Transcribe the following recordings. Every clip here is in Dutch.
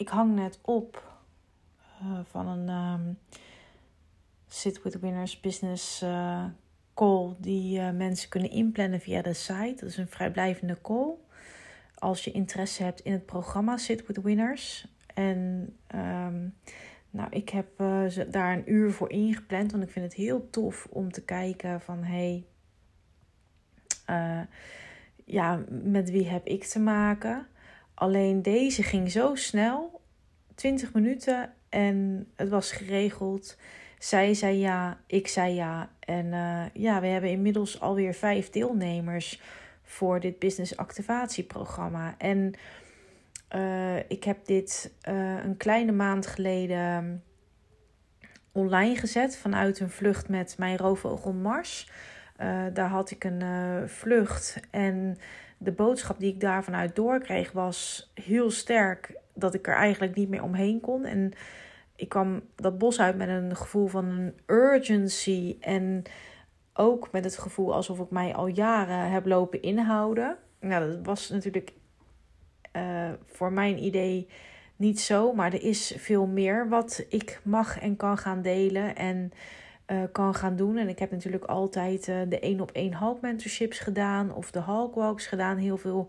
Ik hang net op uh, van een um, Sit with Winners business uh, call die uh, mensen kunnen inplannen via de site. Dat is een vrijblijvende call. Als je interesse hebt in het programma Sit with Winners. En um, nou, ik heb daar een uur voor ingepland, want ik vind het heel tof om te kijken van hey, ja, met wie heb ik te maken? Alleen deze ging zo snel, 20 minuten en het was geregeld. Zij zei ja, ik zei ja. En uh, ja, we hebben inmiddels alweer vijf deelnemers voor dit business activatieprogramma. En uh, ik heb dit uh, een kleine maand geleden online gezet vanuit een vlucht met mijn roofvogel Mars. daar had ik een vlucht en de boodschap die ik daarvan uit doorkreeg was heel sterk dat ik er eigenlijk niet meer omheen kon. En ik kwam dat bos uit met een gevoel van een urgency. En ook met het gevoel alsof ik mij al jaren heb lopen inhouden. Nou, dat was natuurlijk uh, voor mijn idee niet zo. Maar er is veel meer wat ik mag en kan gaan delen. En uh, kan gaan doen. En ik heb natuurlijk altijd uh, de één op één Hulk mentorships gedaan of de Hulk walks gedaan. Heel veel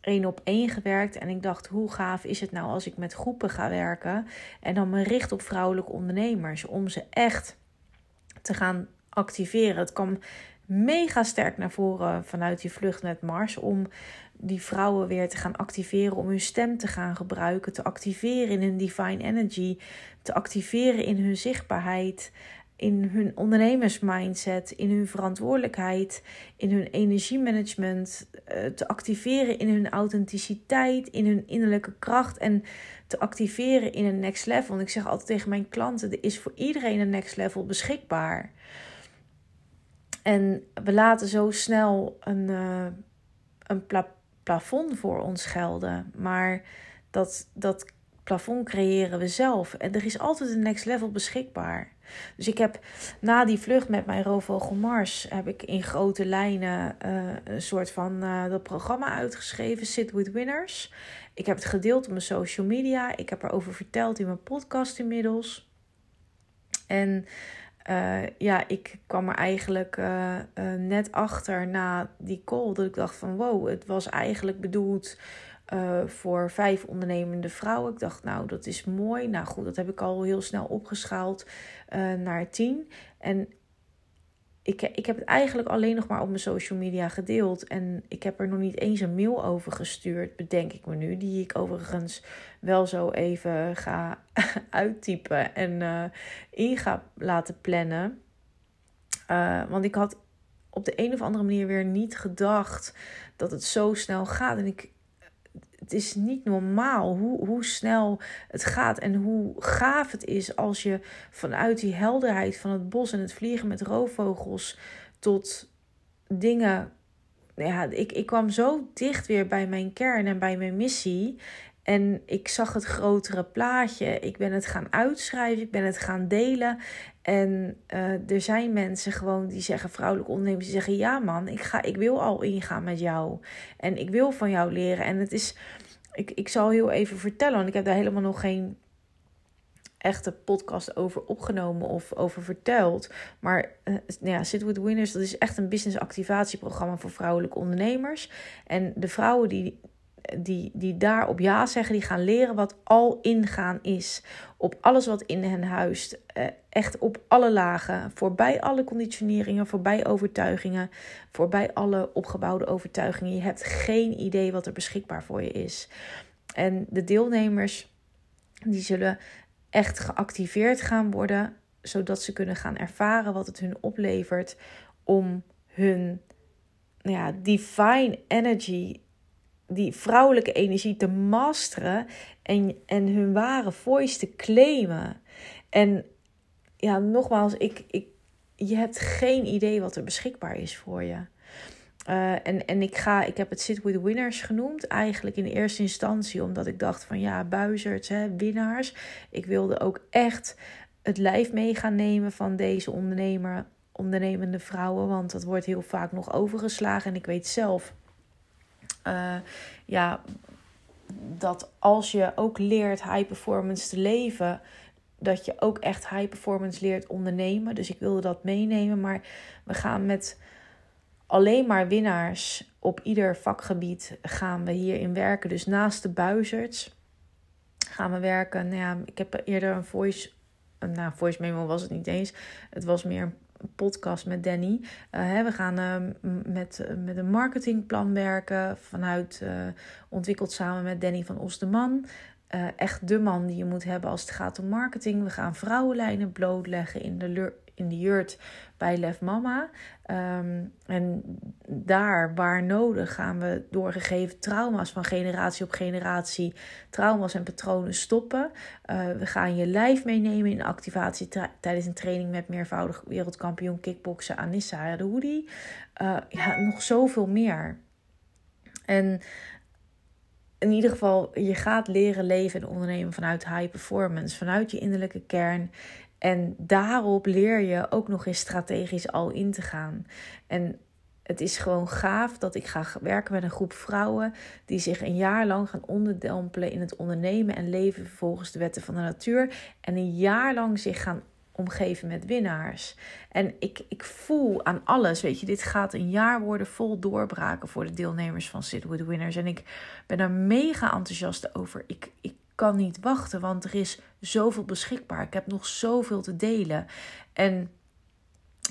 één op één gewerkt. En ik dacht, hoe gaaf is het nou als ik met groepen ga werken en dan me richt op vrouwelijke ondernemers om ze echt te gaan activeren. Het kwam mega sterk naar voren vanuit die vlucht met Mars om die vrouwen weer te gaan activeren, om hun stem te gaan gebruiken, te activeren in hun divine energy, te activeren in hun zichtbaarheid, in hun ondernemersmindset, in hun verantwoordelijkheid, in hun energiemanagement, uh, te activeren in hun authenticiteit, in hun innerlijke kracht en te activeren in een next level. Want ik zeg altijd tegen mijn klanten: er is voor iedereen een next level beschikbaar. En we laten zo snel een, uh, een pla plafond voor ons gelden, maar dat, dat plafond creëren we zelf. En er is altijd een next level beschikbaar. Dus ik heb na die vlucht met mijn roofvogel Mars... heb ik in grote lijnen uh, een soort van uh, dat programma uitgeschreven. Sit with Winners. Ik heb het gedeeld op mijn social media. Ik heb erover verteld in mijn podcast inmiddels. En... Uh, ja, ik kwam er eigenlijk net achter na die call dat ik dacht van wow, het was eigenlijk bedoeld uh, voor vijf ondernemende vrouwen. Ik dacht, nou, dat is mooi. Nou goed, dat heb ik al heel snel opgeschaald uh, naar tien. En ik, ik heb het eigenlijk alleen nog maar op mijn social media gedeeld. En ik heb er nog niet eens een mail over gestuurd, bedenk ik me nu. Die ik overigens wel zo even ga uittypen en uh, in ga laten plannen. want ik had op de een of andere manier weer niet gedacht dat het zo snel gaat. En ik, het is niet normaal hoe, hoe snel het gaat en hoe gaaf het is als je vanuit die helderheid van het bos en het vliegen met roofvogels tot dingen. Ja, ik, ik kwam zo dicht weer bij mijn kern en bij mijn missie. En ik zag het grotere plaatje. Ik ben het gaan uitschrijven, ik ben het gaan delen. En uh, er zijn mensen gewoon die zeggen, vrouwelijke ondernemers, die zeggen: Ja, man, ik, ga, ik wil al ingaan met jou. En ik wil van jou leren. En het is, ik, ik zal heel even vertellen, want ik heb daar helemaal nog geen echte podcast over opgenomen of over verteld. Maar uh, ja, Sit with Winners, dat is echt een business activatieprogramma voor vrouwelijke ondernemers. En de vrouwen die die, die daar op ja zeggen, die gaan leren wat al ingaan is. Op alles wat in hen huist. Eh, echt op alle lagen. Voorbij alle conditioneringen, voorbij overtuigingen. Voorbij alle opgebouwde overtuigingen. Je hebt geen idee wat er beschikbaar voor je is. En de deelnemers, die zullen echt geactiveerd gaan worden. Zodat ze kunnen gaan ervaren wat het hun oplevert om hun nou ja, divine energy, die vrouwelijke energie te masteren en, en hun ware voice te claimen. En ja, nogmaals, ik, ik, je hebt geen idee wat er beschikbaar is voor je. Uh, en, en ik ga, ik heb het Sit with Winners genoemd. Eigenlijk in eerste instantie omdat ik dacht van ja, buizerds, hè, winnaars. Ik wilde ook echt het lijf mee gaan nemen van deze ondernemer ondernemende vrouwen. Want dat wordt heel vaak nog overgeslagen. En ik weet zelf, uh, ja, dat als je ook leert high performance te leven, dat je ook echt high performance leert ondernemen. Dus ik wilde dat meenemen. Maar we gaan met alleen maar winnaars op ieder vakgebied gaan we hierin werken. Dus naast de buizerds gaan we werken. Nou ja, ik heb eerder een voice, nou voice memo was het niet eens. Het was meer podcast met Danny. Uh, we gaan uh, met, met een marketingplan werken. Vanuit uh, ontwikkeld samen met Danny van Osdeman. echt de man die je moet hebben als het gaat om marketing. We gaan vrouwenlijnen blootleggen in de in de jurt bij Lef Mama. Um, en daar, waar nodig, gaan we doorgegeven trauma's van generatie op generatie, trauma's en patronen stoppen. Uh, we gaan je lijf meenemen in activatie tijdens een training met meervoudig wereldkampioen kickboksen Anissa de Hoodie. Uh, ja, nog zoveel meer. En in ieder geval, je gaat leren leven en ondernemen vanuit high performance, vanuit je innerlijke kern. En daarop leer je ook nog eens strategisch al in te gaan. En het is gewoon gaaf dat ik ga werken met een groep vrouwen die zich een jaar lang gaan onderdompelen in het ondernemen en leven volgens de wetten van de natuur. En een jaar lang zich gaan omgeven met winnaars. En ik, ik voel aan alles, weet je, dit gaat een jaar worden vol doorbraken voor de deelnemers van Sit With Winners. En ik ben daar mega enthousiast over. Ik, ik kan niet wachten, want er is zoveel beschikbaar. Ik heb nog zoveel te delen. En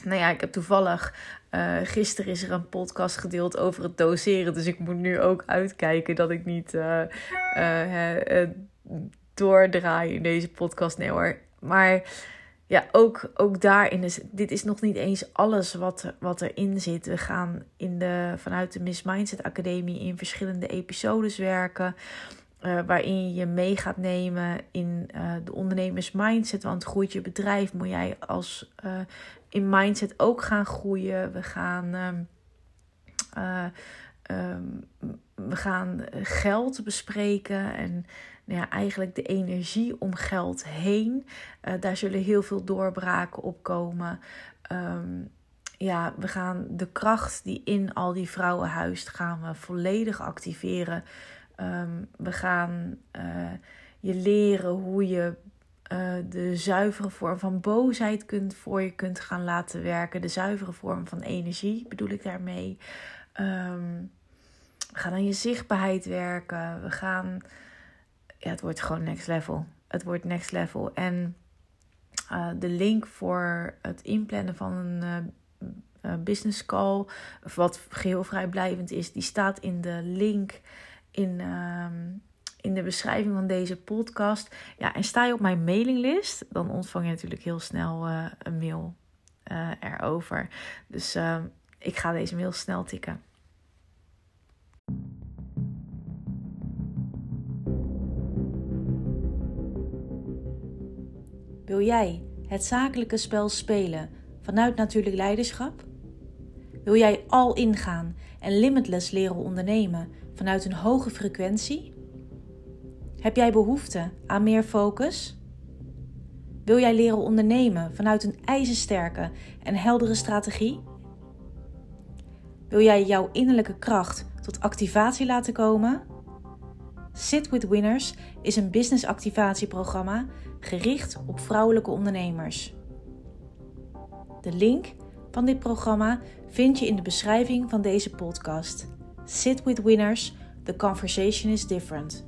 nou ja, ik heb toevallig. Uh, gisteren is er een podcast gedeeld over het doseren. Dus ik moet nu ook uitkijken dat ik niet uh, uh, doordraai in deze podcast. Nee hoor. Maar ja, ook, ook daarin is. Dit is nog niet eens alles wat, wat erin zit. We gaan in de, vanuit de Miss Mindset Academie in verschillende episodes werken. Uh, waarin je mee gaat nemen in uh, de ondernemersmindset. Want groeit je bedrijf, moet jij als uh, in mindset ook gaan groeien. We gaan, um, um, we gaan geld bespreken en nou ja, eigenlijk de energie om geld heen. daar zullen heel veel doorbraken op komen. Um, ja, we gaan de kracht die in al die vrouwen huist, gaan we volledig activeren. Um, we gaan uh, je leren hoe je uh, de zuivere vorm van boosheid kunt, voor je kunt gaan laten werken. De zuivere vorm van energie bedoel ik daarmee. Um, we gaan aan je zichtbaarheid werken. We gaan. Ja, het wordt gewoon next level. Het wordt next level. En uh, de link voor het inplannen van een business call, wat geheel vrijblijvend is, die staat in de link in, uh, in de beschrijving van deze podcast. Ja, en sta je op mijn mailinglist, dan ontvang je natuurlijk heel snel uh, een mail uh, erover. Dus uh, ik ga deze mail snel tikken. Wil jij het zakelijke spel spelen vanuit natuurlijk leiderschap? Wil jij al ingaan en limitless leren ondernemen vanuit een hoge frequentie? Heb jij behoefte aan meer focus? Wil jij leren ondernemen vanuit een ijzersterke en heldere strategie? Wil jij jouw innerlijke kracht tot activatie laten komen? Sit with Winners is een business activatieprogramma gericht op vrouwelijke ondernemers. De link van dit programma vind je in de beschrijving van deze podcast. Sit with Winners The conversation is different.